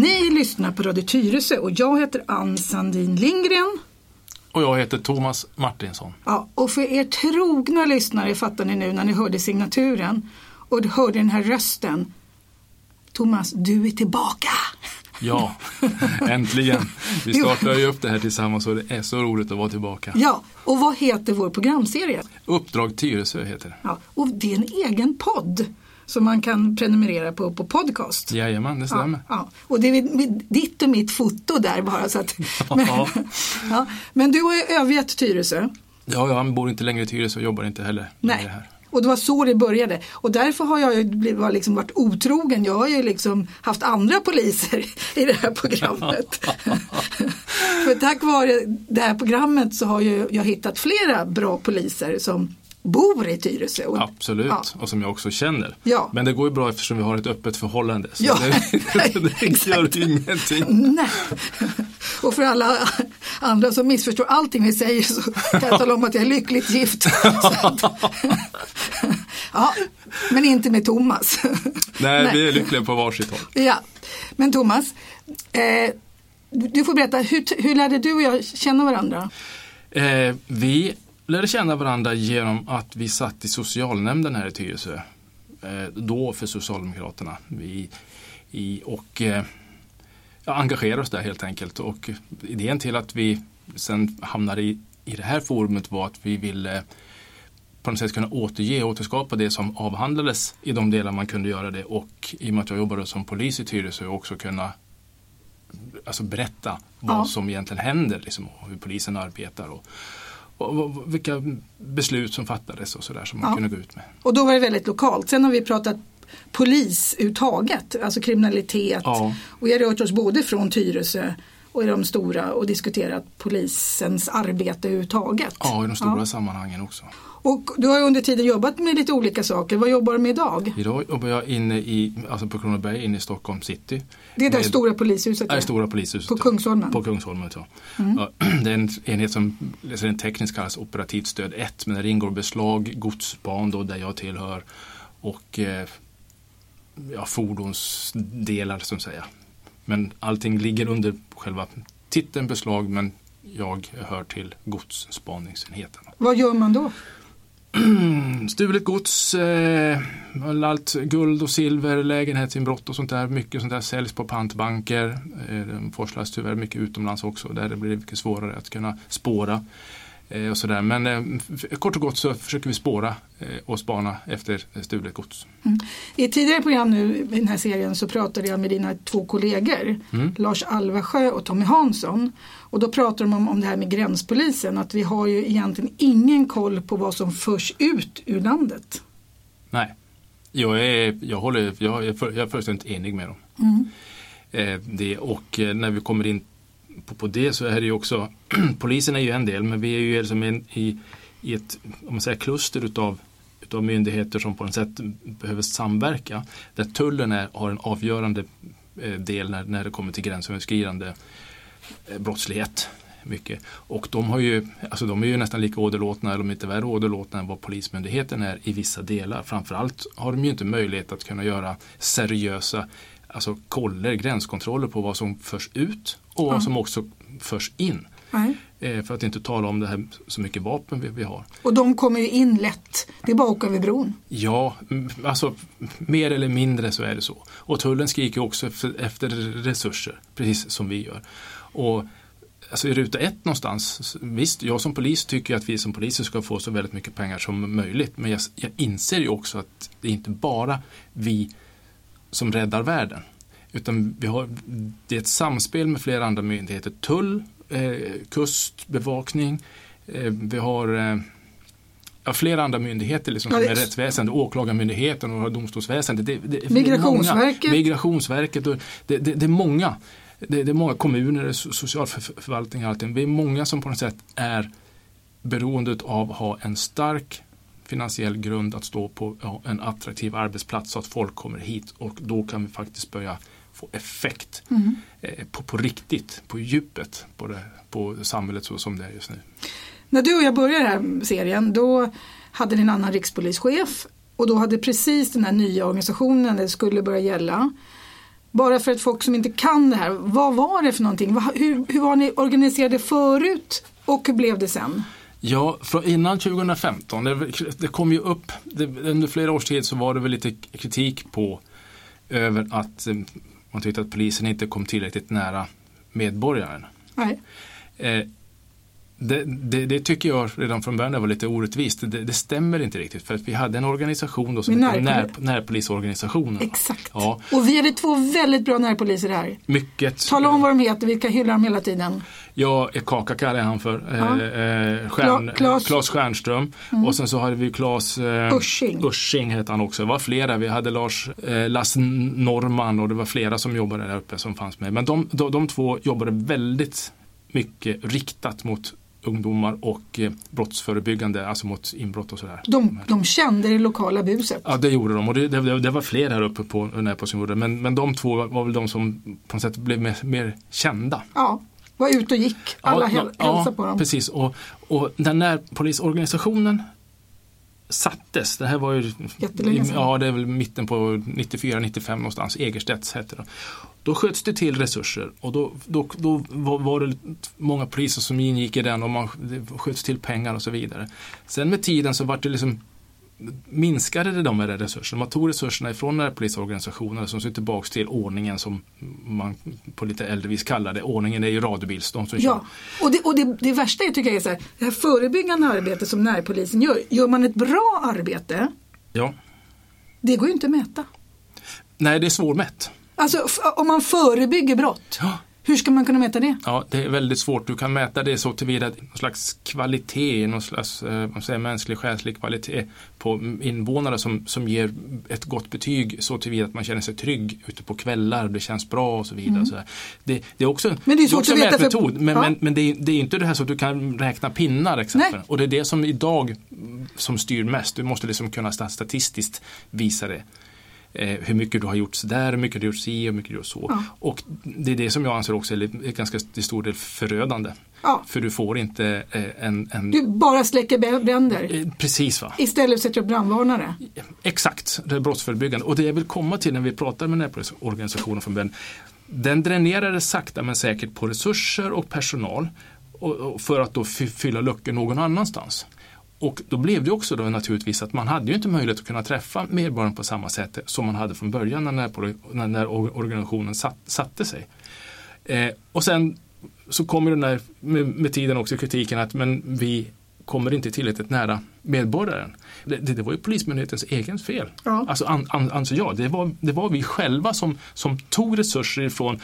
Ni lyssnar på Radio Tyresö och jag heter Ann Sandin Lindgren. Och jag heter Thomas Martinsson. Ja, och för er trogna lyssnare fattar ni nu när ni hörde signaturen och hörde den här rösten. Thomas, du är tillbaka! Ja, äntligen. Vi startar ju upp det här tillsammans och det är så roligt att vara tillbaka. Ja, och vad heter vår programserie? Uppdrag Tyresö heter det. Ja, och det är en egen podd som man kan prenumerera på på podcast. Jajamän, det stämmer. Ja, ja. Och det är ditt och mitt foto där bara. Så att, men, ja. men du har ju övergett Tyresö. Ja, jag bor inte längre i Tyresö och jobbar inte heller Nej. här. Och det var så det började. Och därför har jag ju liksom varit otrogen. Jag har ju liksom haft andra poliser i det här programmet. För tack vare det här programmet så har jag hittat flera bra poliser som bor i Tyresö. Absolut, ja. och som jag också känner. Ja. Men det går ju bra eftersom vi har ett öppet förhållande. Så ja, det, det gör ingenting. Nej. Och för alla andra som missförstår allting vi säger så kan jag tala om att jag är lyckligt gift. ja, men inte med Thomas. Nej, Nej, vi är lyckliga på varsitt håll. Ja, men Thomas, eh, du får berätta, hur, hur lärde du och jag känna varandra? Eh, vi lärde känna varandra genom att vi satt i socialnämnden här i Tyresö. Eh, då för Socialdemokraterna. Vi, i, och eh, engagerade oss där helt enkelt. Och idén till att vi sen hamnade i, i det här forumet var att vi ville på något sätt kunna återge och återskapa det som avhandlades i de delar man kunde göra det och i och med att jag jobbade som polis i Tyresö också kunna alltså berätta vad ja. som egentligen händer liksom, och hur polisen arbetar. Och, och vilka beslut som fattades och sådär som man ja. kunde gå ut med. Och då var det väldigt lokalt. Sen har vi pratat polisuttaget, alltså kriminalitet. Ja. Och vi har rört oss både från Tyresö och i de stora och diskuterat polisens arbete överhuvudtaget. Ja, i de stora ja. sammanhangen också. Och du har under tiden jobbat med lite olika saker. Vad jobbar du med idag? Idag jobbar jag inne i, alltså på Kronoberg inne i Stockholm city. Det är det stora polishuset? Det stora polishuset. På Kungsholmen? På Kungsholmen, ja. Mm. Det är en enhet som en tekniskt kallas operativt stöd 1 men där ingår beslag, godsspan då, där jag tillhör och eh, ja, fordonsdelar som säger. Men allting ligger under själva titeln beslag men jag hör till godsspaningsenheten. Vad gör man då? stulet gods, eh, allt guld och silver, lägenhetsinbrott och sånt där. Mycket sånt där säljs på pantbanker. Eh, de forslas tyvärr mycket utomlands också där det blir mycket svårare att kunna spåra. Eh, och sådär. Men eh, kort och gott så försöker vi spåra eh, och spana efter stulet gods. Mm. I ett tidigare program nu i den här serien så pratade jag med dina två kollegor mm. Lars Alvasjö och Tommy Hansson. Och då pratar de om, om det här med gränspolisen att vi har ju egentligen ingen koll på vad som förs ut ur landet. Nej, jag är, jag håller, jag jag är fullständigt enig med dem. Mm. Eh, det, och när vi kommer in på, på det så är det ju också, polisen är ju en del men vi är ju liksom en, i, i ett om man säger, kluster utav, utav myndigheter som på något sätt behöver samverka. Där tullen är, har en avgörande eh, del när, när det kommer till gränsöverskridande eh, brottslighet. Mycket. Och de, har ju, alltså de är ju nästan lika åderlåtna eller om inte värre åderlåtna än vad Polismyndigheten är i vissa delar. Framförallt har de ju inte möjlighet att kunna göra seriösa alltså koller, gränskontroller på vad som förs ut och vad som också förs in. Eh, för att inte tala om det här så mycket vapen vi, vi, har. Och de kommer ju in lätt, det är bara att åka över bron. Ja, alltså mer eller mindre så är det så. Och tullen skriker också efter, efter resurser, precis som vi gör. Och alltså i ruta ett någonstans, visst, jag som polis tycker att vi som poliser ska få så väldigt mycket pengar som möjligt. Men jag, jag inser ju också att det är inte bara vi som räddar världen. Utan vi har, det är ett samspel med flera andra myndigheter. Tull, eh, kustbevakning, eh, vi har eh, ja, flera andra myndigheter liksom, som är rättsväsendet, åklagarmyndigheten och domstolsväsendet. Det, det, Migrationsverket. Många, Migrationsverket. Och det, det, det är många. Det, det, är många kommuner, socialförvaltning och allting. Vi är många som på något sätt är beroende av att ha en stark finansiell grund att stå på en attraktiv arbetsplats så att folk kommer hit och då kan vi faktiskt börja få effekt mm. eh, på, på riktigt, på djupet på, det, på samhället så som det är just nu. När du och jag började den här serien då hade ni en annan rikspolischef och då hade precis den här nya organisationen det skulle börja gälla. Bara för att folk som inte kan det här, vad var det för någonting? Hur, hur var ni organiserade förut och hur blev det sen? Ja, från innan 2015, det, det kom ju upp, det, under flera års tid så var det väl lite kritik på över att eh, man tyckte att polisen inte kom tillräckligt nära medborgaren. Nej. Eh, det, det, det tycker jag redan från början var lite orättvist. Det, det stämmer inte riktigt för att vi hade en organisation då som hette när, närpoli- närpolisorganisationen. Exakt. Ja, Och vi hade två väldigt bra närpoliser här. mycket. Tala om vad de heter, vi kan hylla dem hela tiden. Ja, Kaka kallar jag han för. Ja. Eh, eh, Stjärn, Kla- Claes- Claes Stjernström. Och sen så hade vi Claes eh, Usching. Usching hette han också. Det var flera. Vi hade Lars eh, Lasse Norman och det var flera som jobbade där uppe som fanns med. Men de, de, de två jobbade väldigt mycket riktat mot ungdomar och eh, brottsförebyggande, alltså mot inbrott och sådär. De, de kände det lokala buset. Ja, det gjorde de och det, det, det var fler här uppe på Närpolisen men, men de två var väl de som på något sätt blev mer, mer kända. Ja, var ute och gick. Alla Ja, häl- ja, hälsade på dem. Precis, och, och den närpolisorganisationen sattes, det här var ju Jättelänge sedan. ja, det är väl mitten på 94-95 någonstans, Egerstedts hette det. Då sköts det till resurser och då, då, då var, det många poliser som ingick i den och man sköts till pengar och så vidare. Sen med tiden så var det liksom minskade de med resurserna. Man tog resurserna ifrån närpolisorganisationerna som ser tillbaka till ordningen som man på lite äldre vis kallar det. Ordningen är ju radiobils, de som kör. Ja, och, det, och det, det värsta jag tycker jag är så här, det här förebyggande arbetet som närpolisen gör, gör man ett bra arbete, Ja. det går ju inte att mäta. Nej, det är svårmätt. Alltså om man förebygger brott, Ja. Hur ska man kunna mäta det? Ja, det är väldigt svårt. Du kan mäta det så tillvida att någon slags kvalitet, någon slags eh, vad säger, mänsklig själslig kvalitet på invånare som, som ger ett gott betyg så tillvida att man känner sig trygg ute på kvällar, det känns bra och så vidare. Så där. Det, det är också, Mm. Men det är svårt också att veta för- men, Ja. men, men det, är, det är inte det här så att du kan räkna pinnar exempel. Nej. Och det är det som idag mm, som styr mest. Du måste liksom kunna sta- statistiskt visa det. Eh, hur mycket du har gjort där, hur mycket du har gjort si och hur mycket du har gjort så. Ja. Och det är det som jag anser också är ganska till stor del förödande. Ja. För du får inte eh, en... en Du bara släcker bränder eh, Precis va? istället sätter upp brandvarnare. Exakt, det är brottsförebyggande. Och det jag vill komma till när vi pratar med närpolisorganisationen från början. Den dränerade sakta men säkert på resurser och personal och, och för att då fy- fylla luckor någon annanstans. Och då blev det också då naturligtvis att man hade ju inte möjlighet att kunna träffa medborgarna på samma sätt som man hade från början när, när, när or- organisationen satt, satte sig. Eh, och sen så kommer den där med, med tiden också kritiken att men vi kommer inte tillräckligt nära medborgaren. Det, det, det var ju Polismyndighetens egen fel. Ja. Alltså an, an, anser jag. Det var, det var vi själva som, som tog resurser ifrån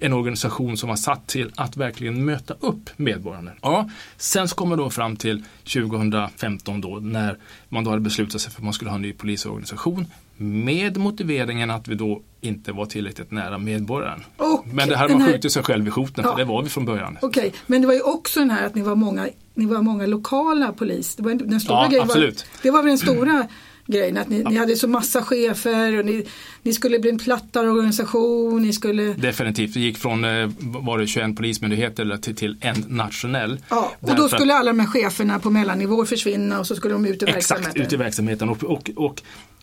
en organisation som var satt till att verkligen möta upp medborgarna. Ja, sen så kommer då fram till 2015 då när man då hade beslutat sig för att man skulle ha en ny polisorganisation med motiveringen att vi då inte var tillräckligt nära medborgaren. Och Men det här har man här- skjutit sig själv i foten Ja. för det var vi från början. Okej, men det var ju också den här att ni var många, ni var många lokala polis. Det var en- den stora Ja, grejen. Var, absolut. det var väl den stora grejen att ni, ni hade så massa chefer och ni, ni skulle bli en plattare organisation. Ni skulle, Definitivt, det gick från eh, var det 21 polismyndigheter eller till, till en nationell. ja, och Därför då skulle alla de här cheferna på mellannivå försvinna och så skulle de ut i Exakt, verksamheten. ut i verksamheten. Och, och, och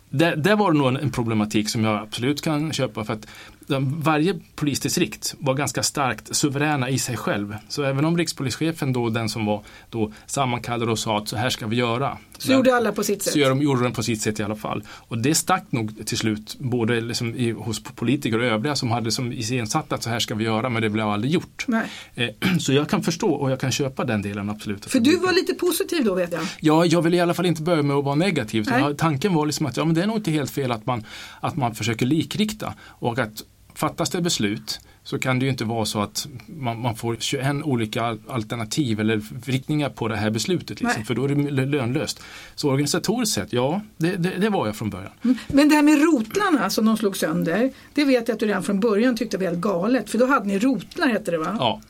där, där var det nog en problematik som jag absolut kan köpa för att de, varje polisdistrikt var ganska starkt suveräna i sig själv. Så även om rikspolischefen då, den som var då sammankallade och sa att så här ska vi göra. Så gjorde alla på sitt sätt. Så de, gjorde de på sitt sätt i alla fall. Och det stack nog till slut både liksom i, hos politiker och övriga som hade som iscensatt att så här ska vi göra men det blev aldrig gjort. Eh, Så jag kan förstå och jag kan köpa den delen absolut. För du var lite positiv då vet jag. Ja, jag vill i alla fall inte börja med att vara negativ. Jag, tanken var liksom att ja, men det är nog inte helt fel att man, att man försöker likrikta och att fattas det beslut så kan det ju inte vara så att man, man får 21 olika al- alternativ eller riktningar på det här beslutet. Liksom, för då är det lö- lönlöst. Så organisatoriskt sett, ja, det, det, det var jag från början. Men det här med rotlarna som de slog sönder, det vet jag att du redan från början tyckte var helt galet. För då hade ni rotlar hette det va? Ja,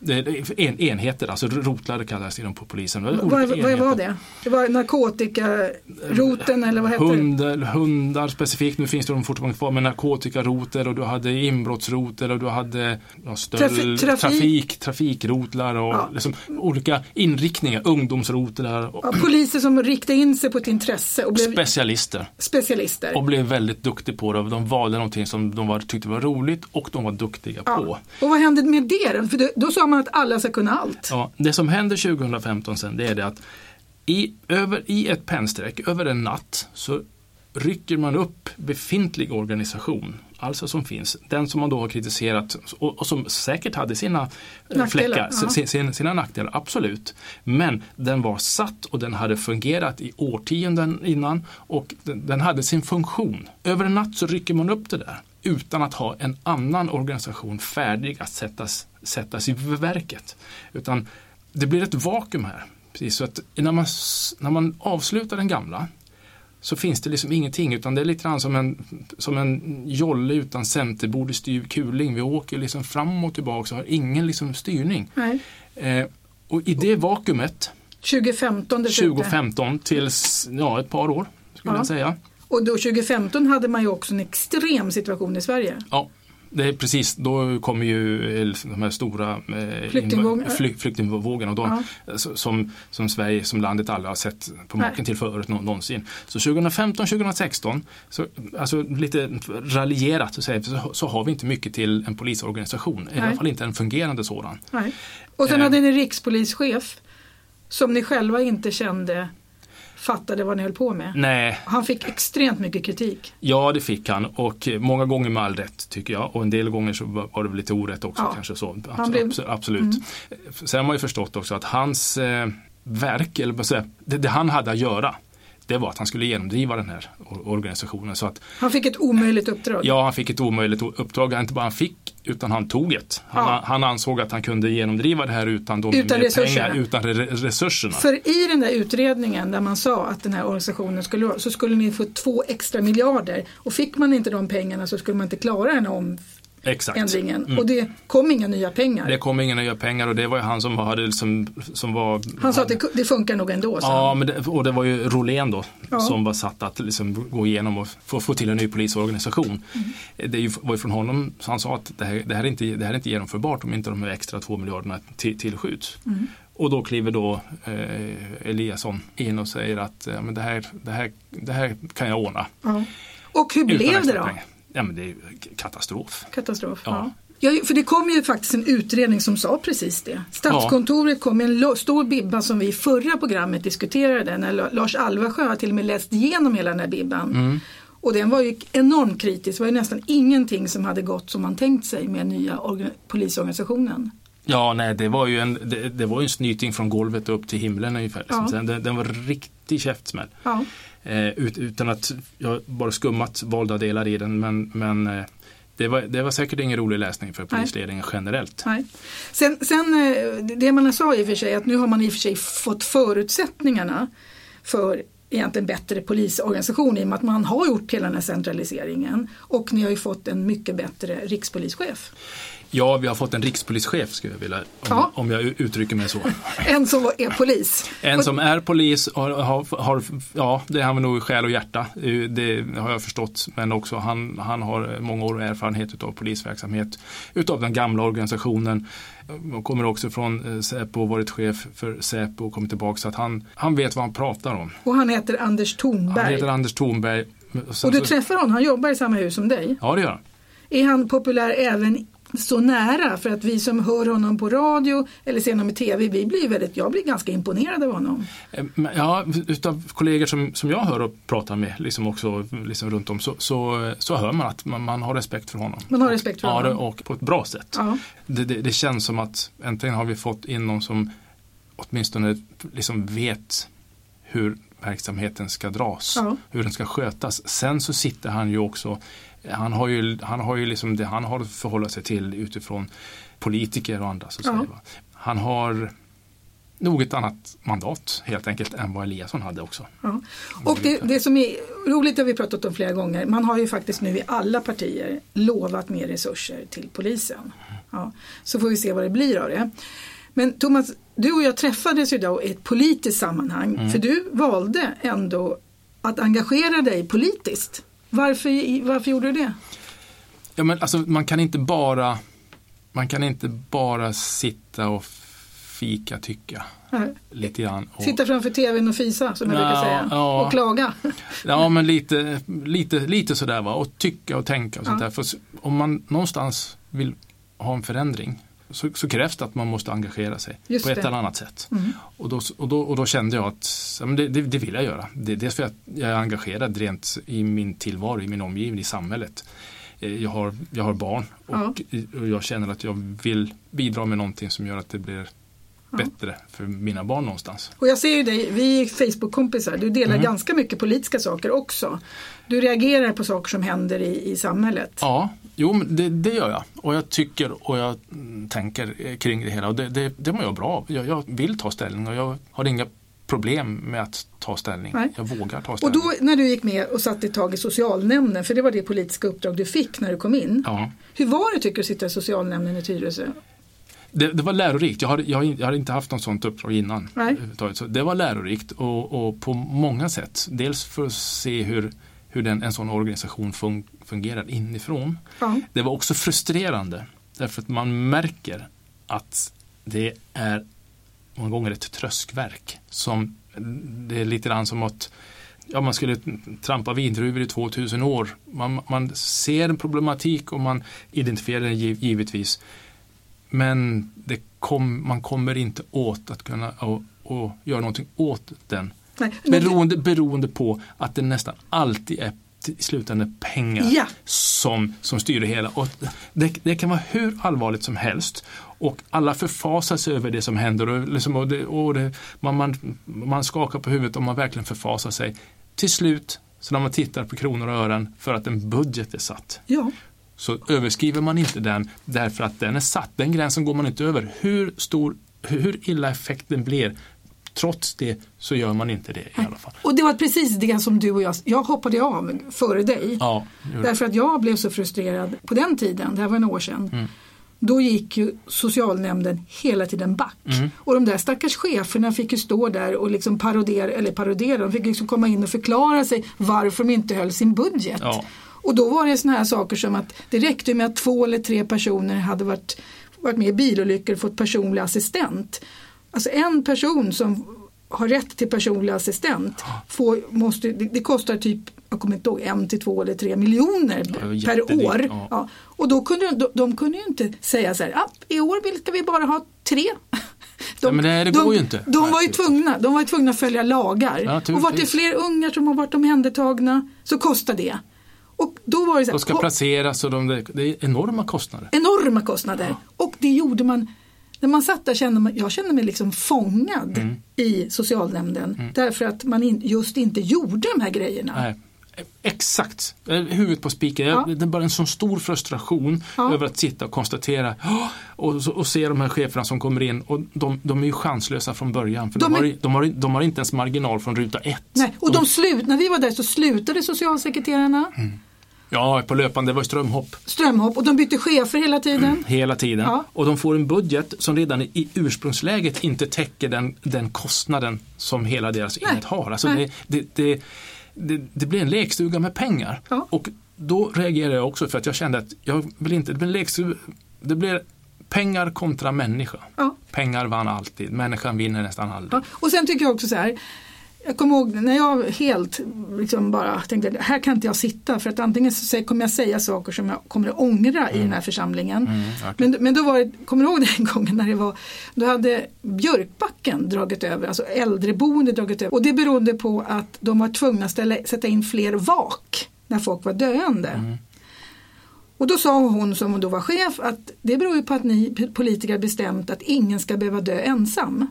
en, enheter, alltså rotlare kallas inom på polisen. Vad, vad var det? Det var narkotikaroten eller vad hette det? Hundar, specifikt, nu finns det de fortfarande kvar med narkotikaroter och du hade inbrottsroter och du hade ja, stöld, Trafi- trafik, trafik. trafikrotlar och Ja. liksom olika inriktningar, ungdomsrotlar och Ja, poliser som riktade in sig på ett intresse och blev specialister. specialister. Och blev väldigt duktiga på det. De valde någonting som de var, tyckte var roligt och de var duktiga Ja. på. Och vad hände med det då? För då, då sa man att alla ska kunna allt. Ja, det som händer 2015 sen det är det att i, över, i ett pennstreck, över en natt, så rycker man upp befintlig organisation, alltså som finns, den som man då har kritiserat och, och som säkert hade sina eh, Nackdelar, fläckar, ja. sin, sin, sina nackdelar, absolut. Men den var satt och den hade fungerat i årtionden innan och den, den hade sin funktion. Över en natt så rycker man upp det där utan att ha en annan organisation färdig att sättas, sättas i verket. Utan det blir ett vakuum här. Precis, så att när man, när man avslutar den gamla så finns det liksom ingenting utan det är lite grann som en, som en jolle utan centerbord i styv kuling. Vi åker liksom fram och tillbaka och har ingen liksom styrning. Nej. Eh, och i det vakuumet 2015 dessutom. 2015 tills ja, ett par år skulle Ja. jag säga. Och då 2015 hade man ju också en extrem situation i Sverige. Ja, det är precis, då kommer ju eh, de här stora eh, flyktingvågorna så- som, som Sverige, som landet aldrig har sett på Nej. maken till förut nå- någonsin. Så 2015-2016, så, alltså lite raljerat så, säger, så, så har vi inte mycket till en polisorganisation, i alla Nej. fall inte en fungerande sådan. Nej. Och sen Eh. hade ni rikspolischef som ni själva inte kände fattade vad ni höll på med. Nej, Han fick extremt mycket kritik. Ja, det fick han och många gånger med all rätt tycker jag och en del gånger så var det väl lite orätt också Ja. kanske så. Abs- blev- Mm. abs- Absolut. Sen har man ju förstått också att hans eh, verk, eller vad säga, det, det han hade att göra det var att han skulle genomdriva den här or- organisationen. Så att, Han fick ett omöjligt uppdrag. ja, han fick ett omöjligt uppdrag. Inte bara han fick, utan han tog det. Han, Ja. han ansåg att han kunde genomdriva det här utan, de Utan resurserna. pengar, utan re- resurserna. För i den där utredningen där man sa att den här organisationen skulle så skulle ni få två extra miljarder och fick man inte de pengarna så skulle man inte klara den här Exakt. omändringen och det kom inga nya pengar. Det kom inga nya pengar och det var ju han som hade liksom, som var Han sa att det, det funkar nog ändå. sa Ja, men det, och det var ju Rolén då Ja. som var satt att liksom gå igenom och få, få till en ny polisorganisation. Mm. Det var ju från honom, så han sa att det här, det här, är, inte, det här är inte genomförbart om inte de här extra två miljarderna till, tillskjuts. Mm. Och då kliver då eh, Eliasson in och säger att eh, men det, här, det, här, det här kan jag ordna. Ja. Och hur utan blev det då? pengar. Ja, men det är katastrof. Katastrof. Ja. Ja. Ja, för det kom ju faktiskt en utredning som sa precis det. Statskontoret kom med en stor bibba som vi i förra programmet diskuterade när La- Lars Alvarsjö har till och med läst igenom hela den här bibban. Mm. Och den var ju enormt kritisk. Det var ju nästan ingenting som hade gått som man tänkt sig med nya orga- polisorganisationen. Ja, nej, det var ju en, det, det var en snyting från golvet upp till himlen ungefär. Ja. Den, den var riktig käftsmäll. Ja. Eh, ut, utan att jag bara skummat valda delar i den men, men eh, det, var, det var säkert ingen rolig läsning för polisledningen generellt. Nej. Sen, sen eh, det man sa i och för sig att nu har man i och för sig fått förutsättningarna för egentligen bättre polisorganisation i och med att man har gjort hela den här centraliseringen och ni har ju fått en mycket bättre rikspolischef. Ja, vi har fått en rikspolischef skulle jag vilja, om, Ja. om jag uttrycker mig så. En som är polis. En Och- som är polis och har, har, ja det har han nog i själ och hjärta, det har jag förstått. Men också han, han har många år erfarenhet av polisverksamhet, utav den gamla organisationen. Och kommer också från eh, Säpo och varit chef för Säpo och kommit tillbaka. Så att han, han vet vad han pratar om. och han heter Anders Thornberg. Han heter Anders Thornberg. Sen och du så- träffar honom, han jobbar i samma hus som dig. Ja, det gör han. Är han populär även så nära? För att vi som hör honom på radio eller ser honom i tv, vi blir väldigt, jag blir ganska imponerad av honom. Eh, Ja, utav kollegor som, som jag hör och pratar med liksom också liksom runt om så, så, så hör man att man, man har respekt för honom. Man har respekt för ja, honom. det- och på ett bra sätt. Ja. Det, det, det känns som att äntligen har vi fått in någon som åtminstone liksom vet hur verksamheten ska dras, Ja. hur den ska skötas. Sen så sitter han ju också, han har ju, han har ju liksom det han har att förhålla sig till utifrån politiker och andra. Så Ja. säga, va. Han har nog ett annat mandat helt enkelt än vad Eliasson hade också. Ja. Och det, det som är roligt har vi pratat om flera gånger. Man har ju faktiskt nu i alla partier lovat mer resurser till polisen. Ja. Så får vi se vad det blir av det. Men Thomas, du och jag träffades ju då i ett politiskt sammanhang. För du valde ändå att engagera dig politiskt. Varför, varför gjorde du det? Ja, men alltså, man kan inte bara man kan inte bara sitta och fika tycka. Lite grann. Och, Sitta framför tvn och fisa som jag Ja, brukar säga. ja. Och klaga. Ja, men lite, lite, lite sådär va. Och tycka och tänka och sånt Ja. där. För om man någonstans vill ha en förändring så, så krävs det att man måste engagera sig Just på ett det. eller annat sätt. Mm. Och, då, och, då, och då kände jag att ja, men det, det, det vill jag göra. Det, dels för att jag är engagerad rent i min tillvaro, i min omgivning, i samhället. Eh, Jag har, jag har barn och, och jag känner att jag vill bidra med någonting som gör att det blir Ja. bättre för mina barn någonstans. Och jag ser ju dig, vi är Facebook-kompisar, du delar Mm. ganska mycket politiska saker också. Du reagerar på saker som händer i, i samhället. Ja, jo men det, det gör jag. Och jag tycker och jag tänker kring det hela. Och det, det, det mår jag bra av. jag, jag vill ta ställning och jag har inga problem med att ta ställning. Nej. Jag vågar ta Och ställning. då när du gick med och satte tag i socialnämnden, för det var det politiska uppdrag du fick när du kom in. Ja. Hur var det tycker du att sitta i socialnämnden i Tyresö? Det, det var lärorikt. Jag har, jag, har inte haft något sånt uppdrag innan. Så det var lärorikt och, och på många sätt. Dels för att se hur, hur den, en sån organisation fun, fungerar inifrån. Ja. Det var också frustrerande därför att man märker att det är många gånger ett tröskverk. Som, det är lite grann som att ja, man skulle trampa vindruvor i 2000 år. Man, man ser en problematik och man identifierar den giv- givetvis. Men kom, man kommer inte åt att kunna och, och göra någonting åt den. Nej. men- Beroende, beroende på att det nästan alltid är i slutändan pengar Ja. som, som styr det hela. Och det, det kan vara hur allvarligt som helst och alla förfasar sig över det som händer och, liksom, och, det, och det, man, man, man skakar på huvudet om man verkligen förfasar sig. Till slut, så när man tittar på kronor och ören för att en budget är satt, Ja. så överskriver man inte den därför att den är satt. Den gränsen går man inte över. Hur stor, hur illa effekten blir, trots det så gör man inte det i alla fall. Och det var precis det som du och jag, jag hoppade av före dig. Ja, Därför att jag blev så frustrerad på den tiden, det här var en år sedan. Mm. Då gick ju socialnämnden hela tiden back. Mm. Och de där stackars cheferna fick ju stå där och liksom parodera, eller parodera, de fick liksom komma in och förklara sig varför de inte höll sin budget. Ja. Och då var det såna här saker som att det räckte med att två eller tre personer hade varit, varit med i bilolyckor och fått personlig assistent. Alltså en person som har rätt till personlig assistent får, måste, det, det kostar typ jag kommer inte ihåg, en till två eller tre miljoner var per år. ja. Ja. Och då kunde de, de kunde ju inte säga så här, ah, i år ska vi bara ha tre. De, Ja, men det- det de, går ju inte. De var ju Nej. tvungna, de var ju tvungna att följa lagar. Ja, och vart det fler ungar som har varit omhändertagna så kostar det. Och då var det så här, De ska placeras och de, det är enorma kostnader. enorma kostnader. Och det gjorde man, när man satt där kände man, jag kände mig liksom fångad Mm. i socialnämnden. Därför att man in, just inte gjorde de här grejerna. Nej. Exakt, Eh, huvudet på spiken. Ja. Det är bara en sån stor frustration Ja. över att sitta och konstatera och, och se de här cheferna som kommer in och de, de är ju chanslösa från början. För de, De är- har, de, har, de har inte ens marginal från ruta ett. Nej, och de slut, när vi var där så slutade socialsekreterarna, Mm. Ja, på löpande, det var strömhopp strömhopp och de bytte chefer hela tiden. hela tiden. Ja. Och de får en budget som redan i ursprungsläget inte täcker den, den kostnaden som hela deras enhet har. Alltså det, det, det, det, blir en lekstuga med pengar. Ja. Och då reagerar jag också för att jag kände att jag vill inte, det blir en lekstuga, det blir pengar kontra människa. Ja. Pengar vann alltid, människan vinner nästan aldrig. Ja. Och sen tycker jag också så här, jag kommer ihåg när jag helt liksom bara tänkte här kan inte jag sitta för att antingen så kommer jag säga saker som jag kommer att ångra i den här församlingen. Mm. Men, men då var det, kommer du ihåg den gången när det var, då hade Björkbacken dragit över, alltså äldreboende dragit över och det berodde på att de var tvungna att ställa, sätta in fler vak när folk var döende. Mm. Och då sa hon som då var chef att det beror ju på att ni politiker bestämt att ingen ska behöva dö ensam.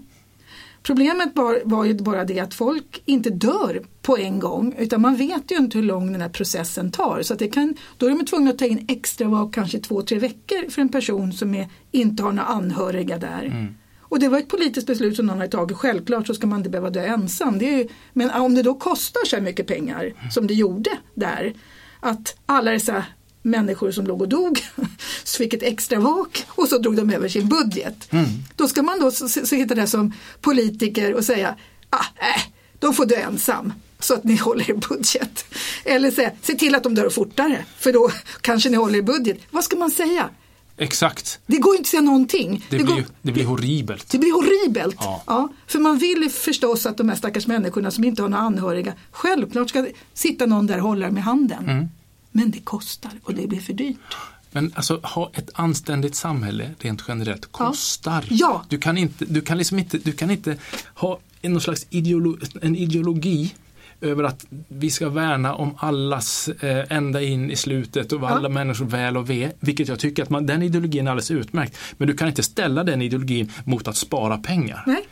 Problemet var, var ju bara det att folk inte dör på en gång utan man vet ju inte hur lång den här processen tar. Så det kan, då är de tvungna att ta in extra vak kanske två, tre veckor för en person som är, inte har några anhöriga där. Och det var ett politiskt beslut som någon hade tagit. Självklart så ska man inte behöva dö ensam. Ju, men om det då kostar så här mycket pengar som det gjorde där. Att alla dessa människor som låg och dog så fick ett extra vak och så drog de över sin budget. Då ska man då sitta där som politiker och säga ah, äh, de får dö ensam så att ni håller er budget. Eller säga, se till att de dör fortare för då kanske ni håller er budget. Vad ska man säga? Exakt. Det går inte att säga någonting. Det, det, blir, går, det blir horribelt. det blir horribelt. Ja. Ja. för man vill förstås att de här stackars människorna som inte har några anhöriga, självklart ska sitta någon där och hålla dem i handen. Mm. Men det kostar och det blir för dyrt. Men alltså ha ett anständigt samhälle rent generellt kostar. Ja. Du kan inte, du kan liksom inte, du kan inte ha en, någon slags ideolo, en ideologi över att vi ska värna om allas eh, ända in i slutet och alla människor väl och ve. Vilket jag tycker att man, den ideologin är alldeles utmärkt. Men du kan inte ställa den ideologin mot att spara pengar. Nej.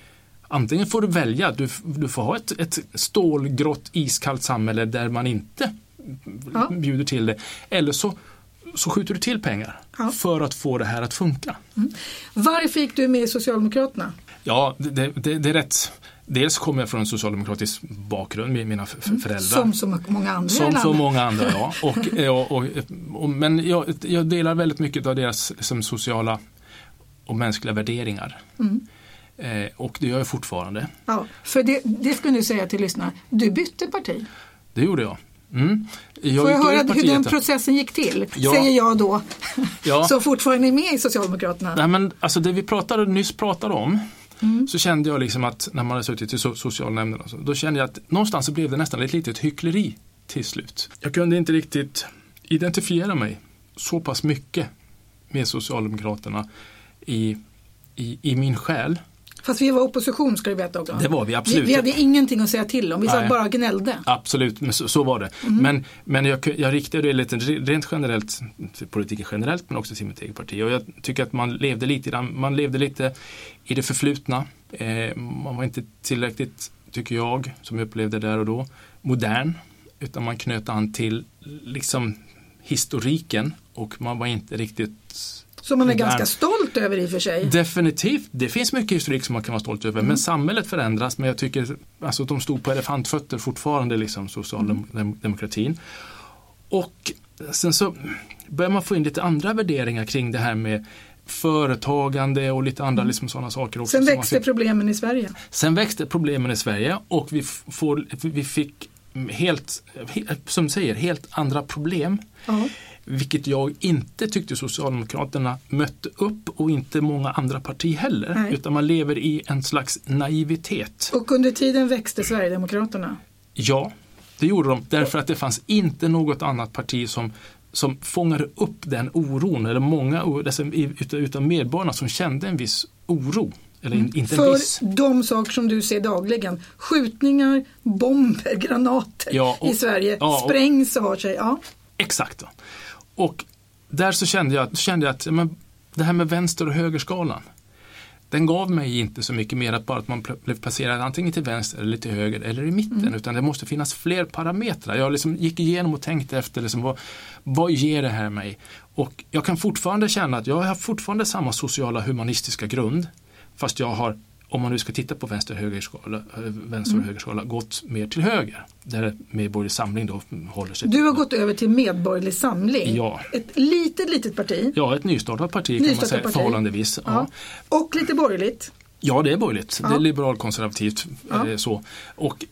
Antingen får du välja, du, du får ha ett, ett stålgrått iskallt samhälle där man inte Ja. bjuder till det. Eller så, så skjuter du till pengar Ja. för att få det här att funka. Varför gick du med i Socialdemokraterna? Ja, det, det, det är rätt. Dels kommer jag från en socialdemokratisk bakgrund med mina f- föräldrar. Mm. Som så många andra Som så många andra, ja. Och, och, och, och, men jag, jag delar väldigt mycket av deras liksom, sociala och mänskliga värderingar. Mm. Eh, och det gör jag fortfarande. Ja, för det, det skulle du säga till lyssnarna. Du bytte parti. Det gjorde jag. Mm. jag Får jag höra hur den processen gick till? Ja. Säger jag då, Ja. som fortfarande är med i Socialdemokraterna. Nej, men, alltså det vi pratade, nyss pratade om Mm. så kände jag liksom att när man hade suttit i so- socialnämnden så, då kände jag att någonstans så blev det nästan ett litet hyckleri till slut. Jag kunde inte riktigt identifiera mig så pass mycket med Socialdemokraterna i, i, i min själ. Fast vi var opposition ska du veta också. Det var vi, absolut. Vi, vi hade ingenting att säga till om, vi satt bara gnällde. Absolut, men så, så var det. Mm. Men, men jag, jag riktade det lite rent generellt till politiken generellt men också till mitt eget parti. Och jag tycker att man levde lite man levde lite i det förflutna. Eh, man var inte tillräckligt, tycker jag, som jag upplevde där och då, modern. Utan man knöt an till liksom historiken och man var inte riktigt Som man är ganska stolt över i och för sig. Definitivt, det finns mycket historik som man kan vara stolt över. Men samhället förändras. Men jag tycker alltså, att de stod på elefantfötter fortfarande, liksom, socialdemokratin. Och sen så börjar man få in lite andra värderingar kring det här med företagande och lite andra liksom, sådana saker också. Sen växte problemen i Sverige. Sen växte problemen i Sverige och vi, får, vi fick helt, he- som du säger, helt andra problem. Ja. Vilket jag inte tyckte Socialdemokraterna mötte upp och inte många andra partier heller. Nej. Utan man lever i en slags naivitet. Och under tiden växte Sverigedemokraterna. Ja, det gjorde de därför att det fanns inte något annat parti som som fångade upp den oron, eller många utav, medborgarna som kände en viss oro. Eller in, inte en För viss. de saker som du ser dagligen. Skjutningar, bomber, granater Ja, och- i Sverige. ja, och- Sprängs och har sig. Ja. Exakt. Och där så kände jag, kände jag att men, det här med vänster och högerskalan, den gav mig inte så mycket mer att bara att man blev placerad antingen till vänster eller till höger eller i mitten. Utan det måste finnas fler parametrar. Jag liksom gick igenom och tänkte efter liksom, vad, vad ger det här mig? Och jag kan fortfarande känna att jag har fortfarande samma sociala humanistiska grund. Fast jag har, om man nu ska titta på vänster, högerskala, eh, vänster och högerskala, gått mer till höger. Där Medborgerlig Samling då håller sig Du har gått över till Medborgerlig Samling. Ja. Ett litet, litet parti. Ja, ett nystartat parti kan Nystartat man säga parti. förhållandevis. Ja. Ja. Och lite borgerligt. ja, det är borgerligt. Det Ja. är liberalkonservativt. Ja. Så. Och,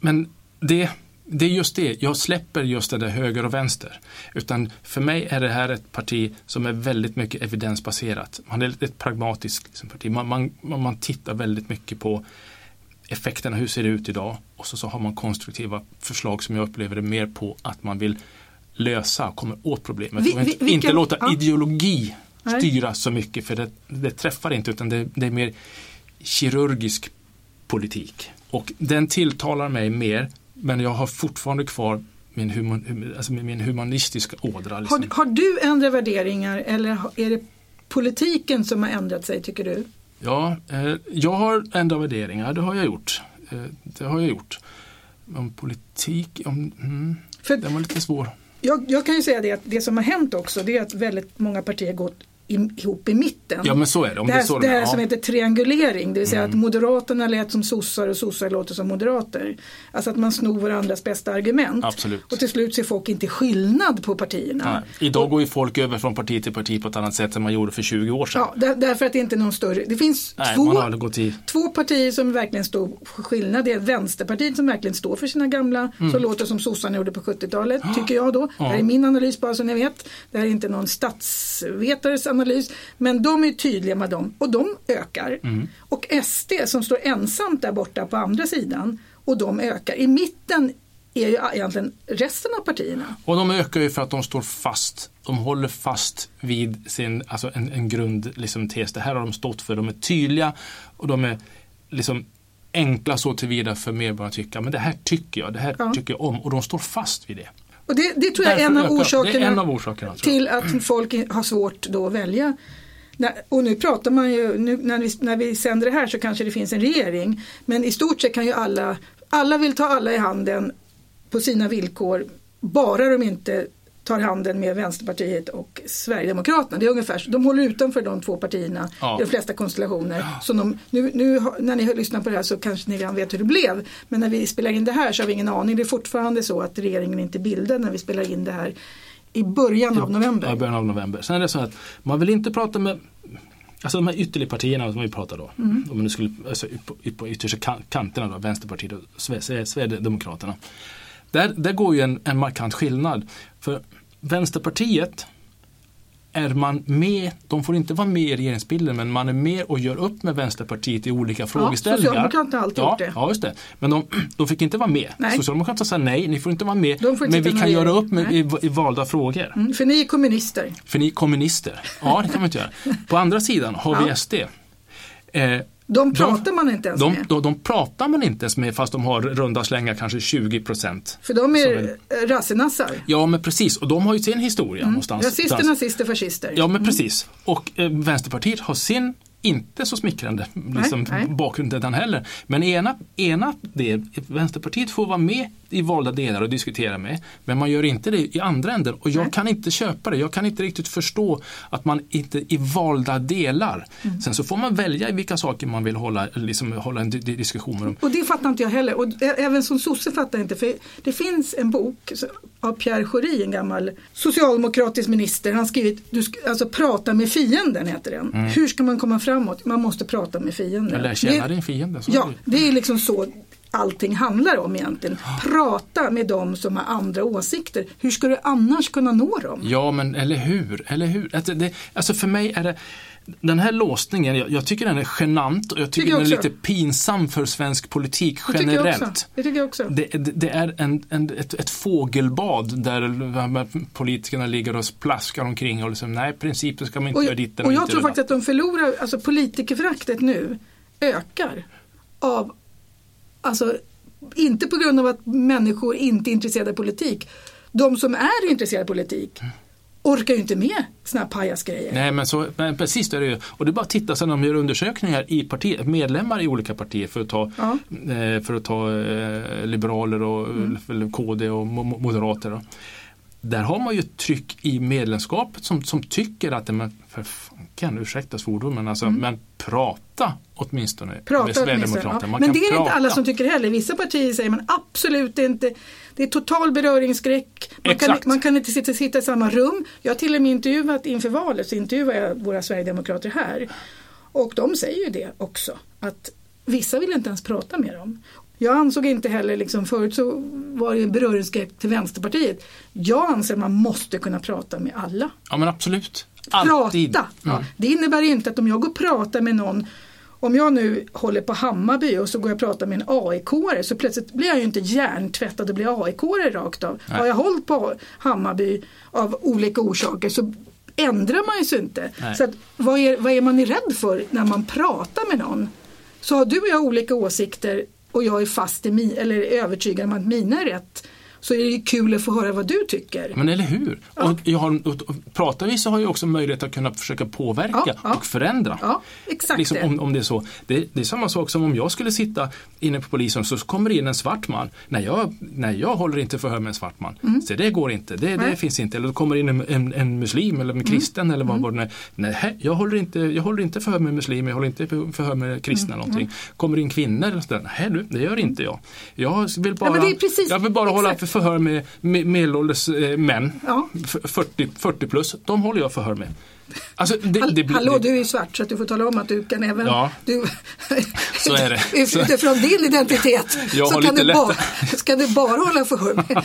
men det, det är just det, jag släpper just det där höger och vänster. Utan för mig är det här ett parti som är väldigt mycket evidensbaserat. Man är ett pragmatiskt liksom, parti. Man, man, man tittar väldigt mycket på effekterna, hur ser det ut idag? Och så, så har man konstruktiva förslag som jag upplever det mer på att man vill lösa och komma åt problemet. Vi- vi- inte, vilka- inte låta ja. ideologi styra så mycket för det, det träffar inte utan det, det är mer kirurgisk politik. Och den tilltalar mig mer men jag har fortfarande kvar min, human, hum- alltså min humanistiska ådra. Liksom. Har, har du ändrat värderingar eller är det politiken som har ändrat sig tycker du? Ja, eh, jag har ändrat värderingar, det har jag gjort. Eh, det har jag gjort. Om politik, om, mm, För den var lite svår. jag, jag kan ju säga det att det som har hänt också det är att väldigt många partier gått i- ihop i mitten. Ja men så är det. Om det det, är här, så det här ja. Mm. som heter triangulering, det vill säga att Moderaterna lät som sossar och sossar låter som moderater. Alltså att man snor varandras bästa argument. Absolut. Och till slut ser folk inte skillnad på partierna. Nej. Idag går ju folk över från parti till parti på ett annat sätt än man gjorde för 20 år sedan. Ja, där, därför att det inte är någon större, det finns Nej, två, i... två partier som verkligen står för skillnad. Det är Vänsterpartiet som verkligen står för sina gamla, som låter som sossarna gjorde på 70-talet, tycker jag då. Det här är min analys bara så ni vet. Det här är inte någon statsvetares analys analys. Men de är tydliga med dem och de ökar. Mm. Och SD som står ensamt där borta på andra sidan och de ökar. I mitten är ju egentligen resten av partierna. Och de ökar ju för att de står fast. De håller fast vid sin, alltså en, en grund, liksom tes. Det här har de stått för. De är tydliga och de är liksom enkla så tillvida för medborgarna att tycka. Men det här tycker jag, det här Ja. tycker jag om. Och de står fast vid det. Och det, det tror jag är en av, orsakerna en av orsakerna. till att folk har svårt då att välja. Och nu pratar man ju, nu, när, vi, när vi sänder det här så kanske det finns en regering. Men i stort sett kan ju alla, alla vill ta alla i handen på sina villkor. Bara de inte tar handen med Vänsterpartiet och Sverigedemokraterna. Det är ungefär, de håller utanför de två partierna Ja. i de flesta konstellationer. Så de, nu, nu när ni lyssnar på det här så kanske ni redan vet hur det blev. Men när vi spelar in det här så har vi ingen aning. Det är fortfarande så att regeringen inte bildad när vi spelar in det här i början av november. Ja, början av november. Sen är det så att man vill inte prata med Alltså de här ytterligpartierna som vi pratar då. Mm. Om nu skulle, alltså, på, yttersta kan- kanterna då, Vänsterpartiet och Sve- Sve- Sverigedemokraterna. Där, där går ju en, en markant skillnad. För Vänsterpartiet är man med, de får inte vara med i regeringsbilden men man är med och gör upp med Vänsterpartiet i olika frågeställningar. Socialdemokraterna har alltid ja, gjort det. Ja, just det. Men de, de fick inte vara med. Nej. Socialdemokraterna sa nej, ni får inte vara med. Men vi kan i göra upp med, i, i valda frågor. Mm, för ni är kommunister. För ni är kommunister. Ja, det kan man inte göra. På andra sidan har vi Ja. SD. Eh, De pratar man inte ens de, med. de, de pratar man inte ens med fast de har runda slängar kanske 20 procent. För de är eh, rassenassar. Ja men precis och de har ju sin historia någonstans. Mm. Rasister, någonstans. nazister, fascister. Ja men precis. Och eh, Vänsterpartiet har sin inte så smickrande liksom, nej. bakgrund den heller. Men ena, ena del, Vänsterpartiet får vara med i valda delar och diskutera med. Men man gör inte det i andra änden. Och jag Nej. kan inte köpa det. Jag kan inte riktigt förstå att man inte i valda delar. Mm. Sen så får man välja vilka saker man vill hålla, liksom, hålla en di- di- diskussion dem. Och det fattar inte jag heller. Och även som sosse fattar jag inte. För det finns en bok av Pierre Schori, en gammal socialdemokratisk minister. Han har skrivit, du alltså prata med fienden heter den. Hur ska man komma framåt? Man måste prata med fienden. Eller känna din fiende. Så Ja, det är liksom så allting handlar om egentligen. Prata med dem som har andra åsikter. Hur ska du annars kunna nå dem? Ja, men eller hur? Eller hur? Alltså, det, alltså för mig är det den här låsningen, jag, jag tycker den är genant och jag tycker, Tycker jag den är lite pinsam för svensk politik generellt. Det tycker jag också. Det, det, det är en, en, ett, ett fågelbad där politikerna ligger och plaskar omkring och liksom, nej, principen ska man inte Och, göra dit och jag tror faktiskt att de förlorar, alltså politikerföraktet nu ökar av, alltså inte på grund av att människor inte är intresserade av politik. De som är intresserade av politik orkar ju inte med såna här pajasgrejer. Nej men, så, men precis det är det ju. Och det är bara att titta sen de gör undersökningar i partier, medlemmar i olika partier för att ta, Ja. eh, för att ta eh, liberaler och eller KD och mo- mo- moderater. Då. Där har man ju ett tryck i medlemskapet som, som tycker att, men för fanken, ursäkta svordomen, alltså, men prata åtminstone med Prata åtminstone. Sverigedemokraterna. Ja. Men det är inte prata. alla som tycker heller. Vissa partier säger man absolut inte. Det är total beröringsskräck. Man kan, man kan inte sitta, sitta i samma rum. Jag har till och med intervjuat inför valet så intervjuar jag våra Sverigedemokrater här. Och de säger ju det också. Att vissa vill inte ens prata med dem. Jag ansåg inte heller, liksom, förut så var det en beröringsskräck till Vänsterpartiet. Jag anser att man måste kunna prata med alla. Ja men absolut. Alltid. Prata! Ja. Det innebär inte att om jag går och pratar med någon om jag nu håller på Hammarby och så går jag och pratar med en aik så plötsligt blir jag ju inte hjärntvättad och blir aik rakt av. Nej. Har jag hållit på Hammarby av olika orsaker så ändrar man ju sig inte. Nej. Så att, vad, är, vad är man rädd för när man pratar med någon? Så har du och jag olika åsikter och jag är fast i mi, eller övertygad om att mina är rätt så är det kul att få höra vad du tycker. Men eller hur? Och jag har, och, och pratar vi så har jag också möjlighet att kunna försöka påverka Ja, ja. och förändra. Ja, exakt Liksom om, om det är så. Det, det är samma sak som om jag skulle sitta inne på polisen så kommer det in en svart man. Nej, jag, nej, jag håller inte förhör med en svart man. Så det går inte, det, det Mm. Mm. finns inte. Eller då kommer in en, en, en muslim eller en kristen eller vad, vad det är. Nej, jag håller, inte, jag håller inte förhör med muslimer, jag håller inte förhör med kristna Mm. någonting. Kommer in kvinnor. Nej, du, det gör inte jag. Jag vill bara, jag vill bara hålla exakt. Förhör med me- medelålders eh, män. Ja. F- 40, 40 plus, de håller jag förhör med. Alltså, det, Hall, det blir- hallå, du är ju svart så att du får tala om att du kan även... Ja. Du, Så är det. Utifrån din identitet så kan du, bara, lättare. ska du bara hålla för med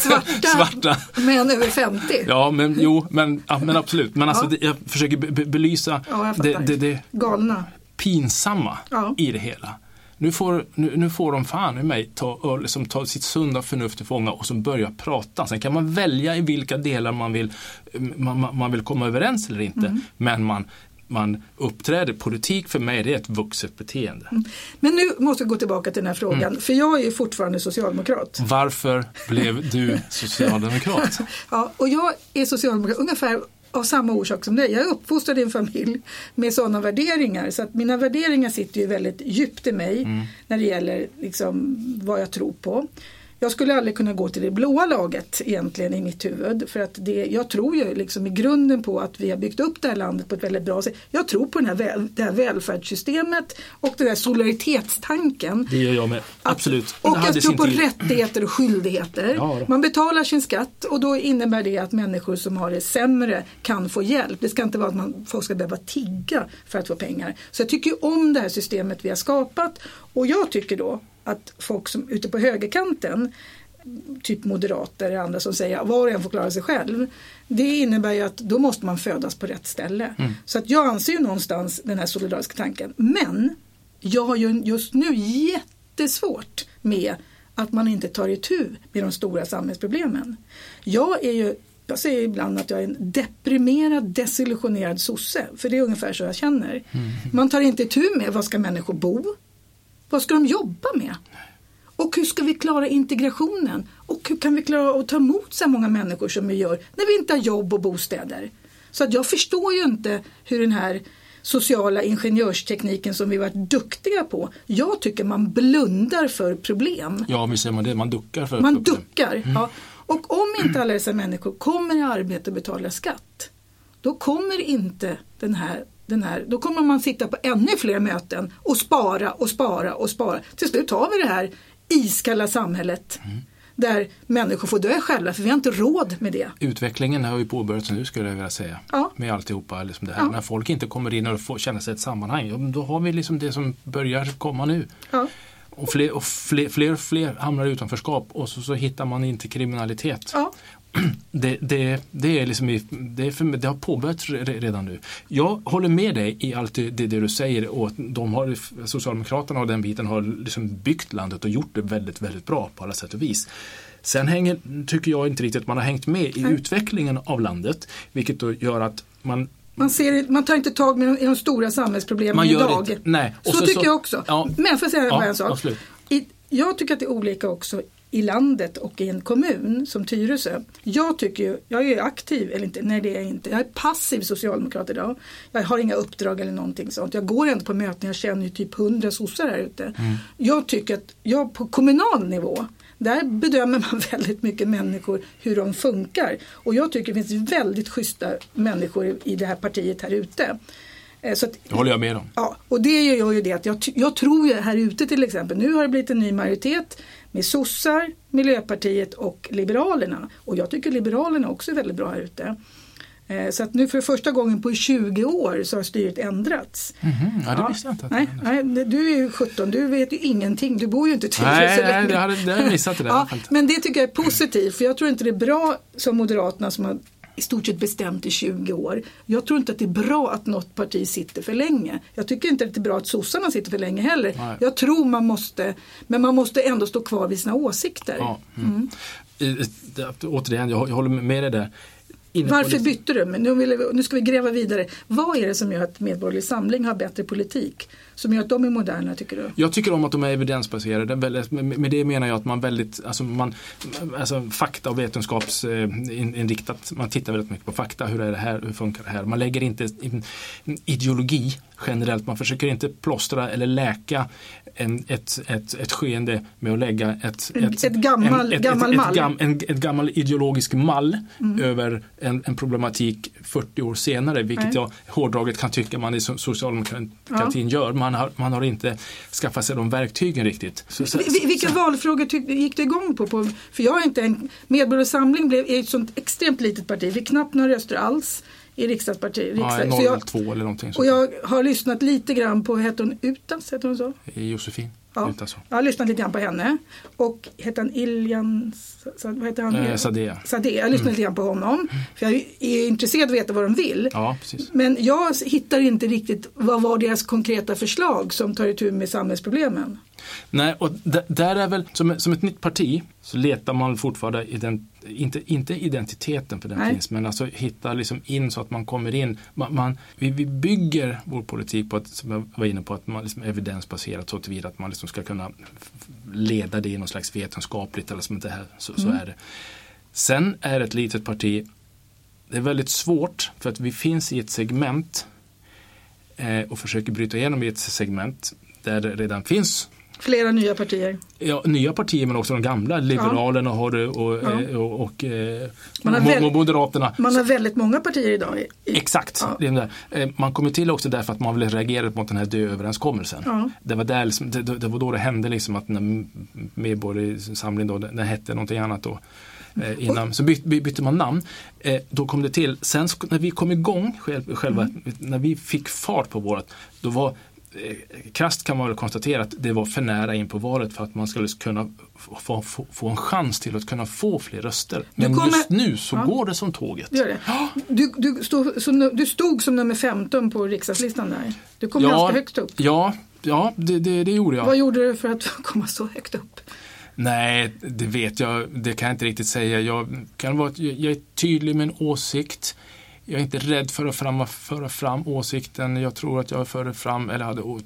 svarta, Svarta. män över 50. Ja, men jo, men, ja, men absolut. Men alltså, Ja. det, jag försöker be, be, belysa Ja, jag det, det, det Galna. pinsamma i det hela. Nu får, nu, nu får de fan i mig ta, liksom ta sitt sunda förnuft till fånga och så börja prata. Sen kan man välja i vilka delar man vill, man, man, vill komma överens eller inte. Mm. Men man, man uppträder, politik för mig det är ett vuxet beteende. Men nu måste vi gå tillbaka till den här frågan, Mm. för jag är ju fortfarande socialdemokrat. Varför blev du socialdemokrat? Ja, och jag är socialdemokrat ungefär av samma orsak som dig. Jag är uppfostrad i en familj med sådana värderingar. Så att mina värderingar sitter ju väldigt djupt i mig när det gäller liksom vad jag tror på. Jag skulle aldrig kunna gå till det blåa laget egentligen i mitt huvud. För att det, jag tror ju liksom i grunden på att vi har byggt upp det här landet på ett väldigt bra sätt. Jag tror på den här, väl, det här välfärdssystemet och den här solidaritetstanken. Det gör jag med. Absolut. Och Det hade jag tror på tid. rättigheter och skyldigheter. Ja. Man betalar sin skatt och då innebär det att människor som har det sämre kan få hjälp. Det ska inte vara att man, folk ska behöva tigga för att få pengar. Så jag tycker om det här systemet vi har skapat och jag tycker då att folk som ute på högerkanten typ moderater och andra som säger var och en får klara sig själv. Det innebär ju att då måste man födas på rätt ställe. Mm. Så att jag anser ju någonstans den här solidariska tanken. Men jag har ju just nu jättesvårt med att man inte tar itu med de stora samhällsproblemen. Jag är ju jag säger ibland att jag är en deprimerad, desillusionerad sosse. För det är ungefär så jag känner. Man tar inte itu med vad ska människor bo? Vad ska de jobba med? Och hur ska vi klara integrationen? Och hur kan vi klara att ta emot så här många människor som vi gör när vi inte har jobb och bostäder? Så att jag förstår ju inte hur den här sociala ingenjörstekniken som vi varit duktiga på. Jag tycker man blundar för problem. Ja, visst säger man det. Man duckar för Man problem. duckar. Ja. Och om inte alla dessa människor kommer i arbete och betalar skatt, då kommer inte den här, den här, då kommer man sitta på ännu fler möten och spara och spara och spara. Till slut har vi det här iskalla samhället där människor får dö själva för vi har inte råd med det. Utvecklingen har ju påbörjats nu skulle jag vilja säga. Ja. Med alltihopa. Liksom det här. Ja. När folk inte kommer in och får känna sig ett sammanhang. Då har vi liksom det som börjar komma nu. Ja. Och fler och fler, fler, fler hamnar i utanförskap och så, så hittar man inte kriminalitet. Ja. Det, det, det, är liksom i, det, är för, det har påbörjats re- redan nu. Jag håller med dig i allt det, det, du säger och de har, Socialdemokraterna och den biten har liksom byggt landet och gjort det väldigt, väldigt bra på alla sätt och vis. Sen hänger, tycker jag inte riktigt att man har hängt med i Nej. utvecklingen av landet vilket då gör att man Man, ser, man tar inte tag med de, stora samhällsproblemen idag. inte- nej. Och Så, så- tycker så- jag också. Ja. Men får jag säga Ja, en sak? absolut. I, jag tycker att det är olika också i landet och i en kommun som Tyresö. Jag tycker ju, jag är aktiv, eller inte, nej det är jag inte. Jag är passiv socialdemokrat idag. Jag har inga uppdrag eller någonting sånt. Jag går ändå på möten, jag känner ju typ hundra sossar här ute. Jag tycker att jag på kommunal nivå där bedömer man väldigt mycket människor hur de funkar. Och jag tycker det finns väldigt schyssta människor i- det här partiet här ute. Eh, Så att, Det håller jag med om. Ja, och det gör ju det att jag, jag tror ju här ute till exempel, nu har det blivit en ny majoritet med sossar, Miljöpartiet och Liberalerna. Och jag tycker Liberalerna också är väldigt bra här ute. Eh, Så att nu för första gången på 20 år så har styret ändrats. Mhm, ja, det Ja, visste jag inte. att Nej, nej, du är ju 17, du vet ju ingenting, du bor ju inte i Tyresö Nej, nej, det jag missat det där ja. Men det tycker jag är positivt, för jag tror inte det är bra som Moderaterna som har i stort sett bestämt i 20 år. Jag tror inte att det är bra att något parti sitter för länge. Jag tycker inte att det är bra att sossarna sitter för länge heller. Nej. Jag tror man måste, men man måste ändå stå kvar vid sina åsikter. Ja, mm. Det- Återigen, jag, jag håller med dig där. Varför bytte du? Men nu, vill, vi- nu ska vi gräva vidare. Vad är det som gör att Medborgerlig Samling har bättre politik? Som gör att de är moderna tycker du? Jag tycker om att de är evidensbaserade. Med det menar jag att man väldigt, alltså man, alltså fakta och vetenskapsinriktat, man tittar väldigt mycket på fakta, hur är det här, hur funkar det här. Man lägger inte in ideologi generellt, man försöker inte plåstra eller läka en, ett, ett, ett skeende med att lägga ett, En- ett gammal- ett, gammal ett, mall. Ett, gam, en, ett gammal ideologisk mall Mm. över en, en problematik 40 år senare, vilket Nej. jag hårdraget kan tycka man i so- socialdemokratin gör. Man har, man har inte skaffat sig de verktygen riktigt. Så, så, Vi- vi- Vilka valfrågor tyck, gick du igång på? på för jag är inte en, Medborgerlig Samling blev, är ett sånt extremt litet parti. Vi knappt några röster alls i riksdagsparti. Ja, Riksdag. Så jag, 02 eller någonting och sånt. jag har lyssnat lite grann på, hette hon Utas, hette hon så? Josefin. Ja. Jag har lyssnat lite grann på henne. Och hette han Iljan, vad heter han? Eh, Sadea. Sadeh. Jag har lyssnat lite grann på honom. För jag är intresserad av att veta vad de vill. Ja, precis. Men jag hittar inte riktigt vad var deras konkreta förslag som tar itu med samhällsproblemen. Nej, och där är väl, som, som ett nytt parti så letar man fortfarande, ident, inte, inte identiteten för den Nej. finns, men alltså hitta liksom in så att man kommer in. Man, man, vi, vi bygger vår politik på att, som jag var inne på, att man liksom är evidensbaserat så tillvida att man liksom ska kunna leda det i något slags vetenskapligt eller som det här, så, så är det. Sen är ett litet parti, det är väldigt svårt för att vi finns i ett segment eh, och försöker bryta igenom i ett segment där det redan finns Flera nya partier. Ja, nya partier men också de gamla. Liberalerna har det och, Ja. eh, och, och eh, Man har väl- Moderaterna. Man har väldigt många partier idag. I, Exakt. Ja. Det är det. Eh, Man kommer till också därför att man ville reagera mot den här dööverenskommelsen. Ja. Det, var där liksom, det, det var då det hände liksom att när Medborgarsamling då, den hette någonting annat då. Innan, så byt, by- bytte man namn. Då kom det till, sen när vi kom igång själv, själva, Mm. när vi fick fart på vårat, då var krasst kan man väl konstatera att det var för nära in på valet för att man skulle kunna få, få, få en chans till att kunna få fler röster. Men kommer- just nu så Ja. går det som tåget. det gör det. Du, du, stod, som, du stod som nummer 15 på riksdagslistan där. Du kom ganska högt upp. Ja, ja det, det, det gjorde jag. Vad gjorde du för att komma så högt upp? Nej, det vet jag. Det kan jag inte riktigt säga. Jag, kan vara, jag är tydlig med en åsikt. Jag är inte rädd för att fram, föra fram åsikten. Jag tror att jag förde fram, eller hade å-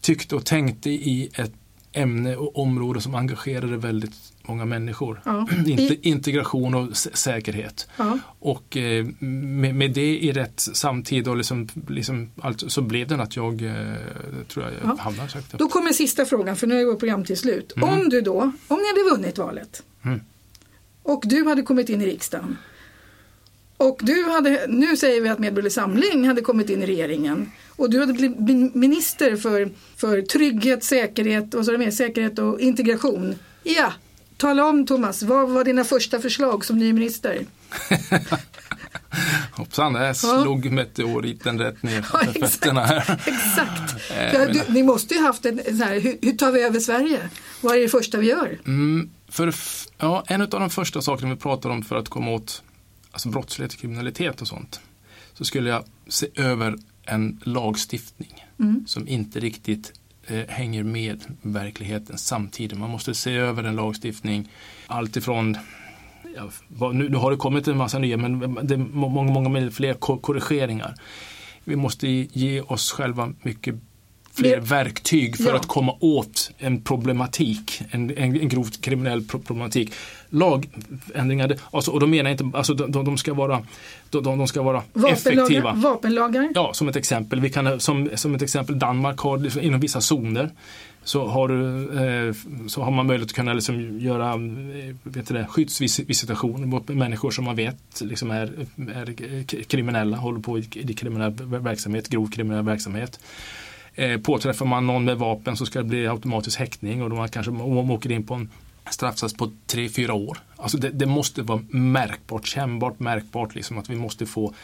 tyckt och tänkte i ett ämne och område som engagerade väldigt många människor. Ja. Inte, integration och sä- säkerhet. Ja. Och eh, med, med det i rätt samtid och liksom, liksom allt, så blev det att jag eh, tror jag Ja. hamnade upp. Då kommer sista frågan, för nu är vårt program till slut. Om du då, om ni hade vunnit valet Mm. och du hade kommit in i riksdagen och du hade, nu säger vi att Medborgerlig Samling hade kommit in i regeringen och du hade blivit minister för, för trygghet, säkerhet och så med, säkerhet och integration. Ja, tala om Thomas, vad var dina första förslag som ny minister? Hoppsan, där slog meteoriten rätt ner Ja, för exakt. fötterna här. Exakt. Eh, Ja, du, ni måste ju haft en så här, hur, hur tar vi över Sverige? Vad är det första vi gör? Mm, för, ja, en av de första sakerna vi pratar om för att komma åt alltså brottslighet, kriminalitet och sånt. Så skulle jag se över en lagstiftning Mm. som inte riktigt eh, hänger med verkligheten samtidigt. Man måste se över en lagstiftning alltifrån Ja, nu, nu har det kommit en massa nya men det är må- många, många fler ko- korrigeringar. Vi måste ge oss själva mycket fler Det- verktyg för Ja. att komma åt en problematik, en, en, en grovt kriminell pro- problematik. Lagändringar, alltså, och då menar jag inte, alltså, de, de, ska vara, de, de ska vara Vapenlagar, effektiva. vapenlagar. Ja, som ett exempel. Vi kan, som, som ett exempel, Danmark har inom vissa zoner så har, du, eh, så har man möjlighet att kunna liksom göra eh, vet det, skyddsvisitation mot människor som man vet liksom är, är kriminella, håller på i, i kriminell verksamhet, grov kriminell verksamhet. Eh, påträffar man någon med vapen så ska det bli automatisk häktning och då man kanske man åker in på en straffsats på 3-4 år. Alltså det, det måste vara märkbart, kännbart, märkbart liksom att vi måste få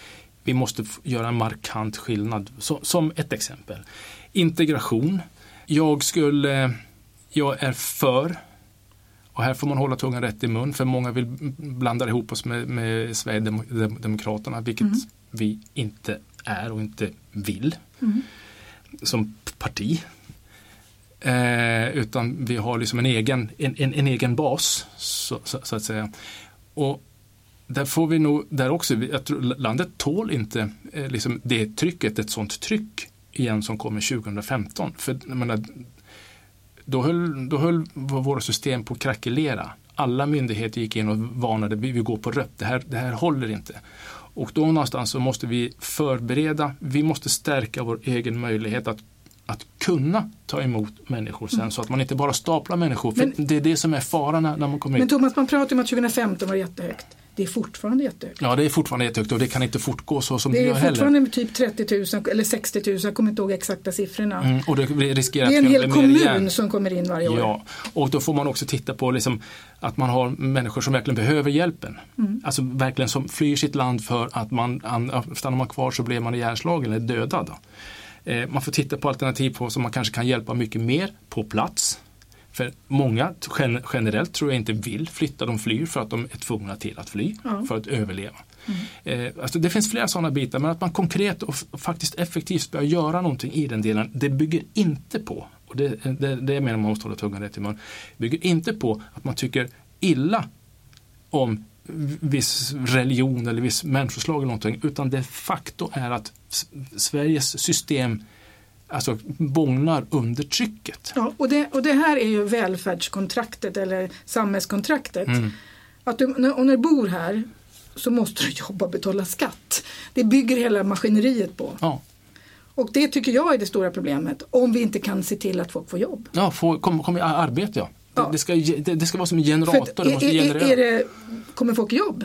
vi måste göra en markant skillnad. Så, som ett exempel. Integration. Jag skulle, jag är för, och här får man hålla tungan rätt i mun, för många vill blanda ihop oss med, med Sverigedemokraterna, vilket vi inte är och inte vill som parti. Eh, utan vi har liksom en egen, en, en, en egen bas, så, så, så att säga. Och där får vi nog, där också, jag tror landet tål inte eh, liksom det trycket, ett sånt tryck igen som kommer 2015. För jag menar, då höll, då höll våra system på att krackelera. Alla myndigheter gick in och varnade, vi, vi går på rött, det här, det här håller inte. Och då någonstans så måste vi förbereda, vi måste stärka vår egen möjlighet att, att kunna ta emot människor sen så att man inte bara staplar människor. För Men- det är det som är faran när, man kommer Men in. Thomas, man pratar om att 2015 var jättehögt. Det är fortfarande jättehögt. Ja, det är fortfarande jättehögt och det kan inte fortgå så som det, Det gör är heller. fortfarande typ 30 000 eller 60 000, jag kommer inte ihåg exakta siffrorna. Mm, och det riskerar Det är en hel igen. kommun som kommer in varje år. Ja, och då får man också titta på liksom att man har människor som verkligen behöver hjälpen. Mm. Alltså verkligen som flyr sitt land för att man, an- stannar man kvar så blir man ihjälslagen eller dödad. Eh, man får titta på alternativ på som man kanske kan hjälpa mycket mer på plats. För många gen- generellt tror jag inte vill flytta, de flyr för att de är tvungna till att fly Ja. för att överleva. Eh, alltså det finns flera sådana bitar men att man konkret och faktiskt effektivt börjar göra någonting i den delen, det bygger inte på, och det, det, det menar man måste hålla tungan rätt i mun, bygger inte på att man tycker illa om viss religion eller viss människoslag eller någonting utan de facto är att Sveriges system alltså bångnar under trycket. Ja, och, det, och det här är ju välfärdskontraktet eller samhällskontraktet. Mm. Att du, när, när du bor här så måste du jobba och betala skatt. Det bygger hela maskineriet på. Ja, Och det tycker jag är det stora problemet. Om vi inte kan se till att folk får jobb. ja få, kom, kom i arbete ja. Ja. Det, det, ska, det, det ska vara som en generator, att är, är, är det, kommer folk jobb,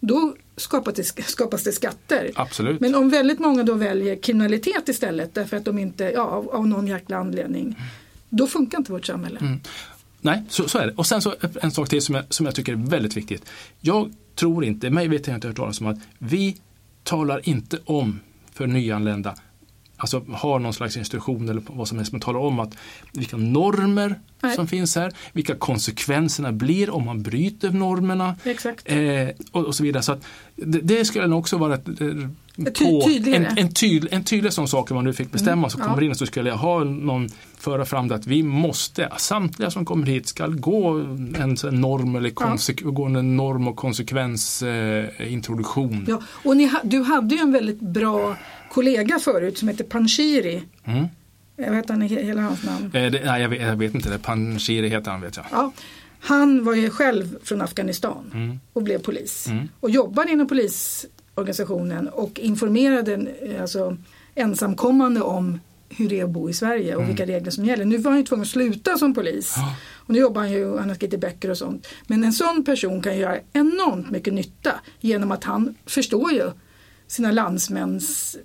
då skapas det, skapas det skatter. Absolut. Men om väldigt många då väljer kriminalitet istället därför att de inte, ja, av, av någon jäkla anledning, då funkar inte vårt samhälle. Mm. Nej, så, så är det. Och sen så en sak till som jag, som jag tycker är väldigt viktigt. Jag tror inte, mig vet jag inte hört talas om att vi talar inte om för nyanlända, alltså har någon slags instruktion eller vad som helst, men talar om att vilka normer Nej. som finns här, vilka konsekvenserna blir om man bryter normerna eh, och, och så vidare. Så att det, det skulle nog också vara ett, eh, tydligare. en, en, tydlig, en tydlig sån sak om man nu fick bestämma så Mm, ja. kommer in så skulle jag ha någon föra fram det att vi måste, samtliga som kommer hit ska gå en norm eller konse- gå en norm och konsekvensintroduktion. Eh. Ja, och ha- du hade ju en väldigt bra kollega förut som heter Panshiri. Mm. Jag vet han hela hans namn. Eh, det, nej, jag vet, jag vet inte, det Panshiri heter han vet jag. Ja, han var ju själv från Afghanistan Mm. och blev polis. Mm. Och jobbade inom polisorganisationen och informerade eh, alltså, ensamkommande om hur det är att bo i Sverige och vilka regler som gäller. Nu var han ju tvungen att sluta som polis. Mm. Ja. Och nu jobbar han ju, han har skrivit böcker och sånt. Men en sån person kan göra enormt mycket nytta genom att han förstår ju sina landsmäns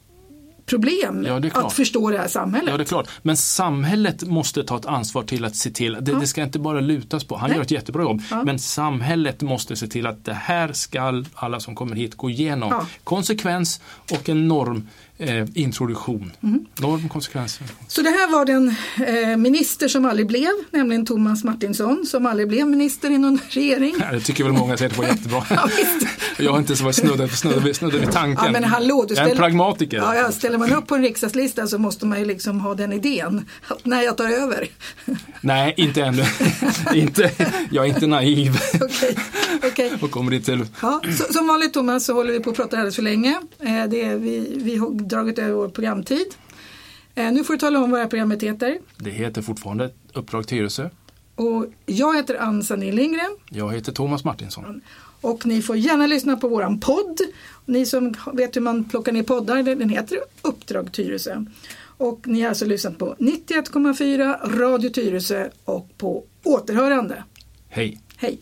problem Ja, att förstå det här samhället. Ja, det är klart. Men samhället måste ta ett ansvar till att se till, det, Ja. det ska inte bara lutas på, han Nej. gör ett jättebra jobb, Ja. men samhället måste se till att det här ska alla som kommer hit gå igenom. Konsekvens och en norm eh, introduktion. Mm. Norm, konsekvens. Så det här var den eh, minister som aldrig blev, nämligen Thomas Martinsson som aldrig blev minister i någon regering. Ja, det tycker väl många säkert var jättebra. Ja. Jag har inte så varit snudda, snudda vid tanken. Ja, men hallå, du jag är en ställer- pragmatiker. Ja, ja, ställer man upp på en riksdagslista så måste man ju liksom ha den idén när jag tar över. Nej, inte ännu. inte, jag är inte naiv Okej, okej. och kommer till Ja, så, som vanligt Thomas så håller vi på att prata alldeles för länge. Eh, det är, vi, vi dragit över vår programtid. Eh, nu får du tala om vad det här programmet heter. Det heter fortfarande Uppdrag Tyresö. Och jag heter Ann Sandin Lindgren. Jag heter Thomas Martinsson. Och ni får gärna lyssna på våran podd. Ni som vet hur man plockar ner poddar, den heter Uppdrag Tyresö. Och ni har alltså lyssnat på 91,4 Radio Tyresö och på återhörande. Hej! Hej!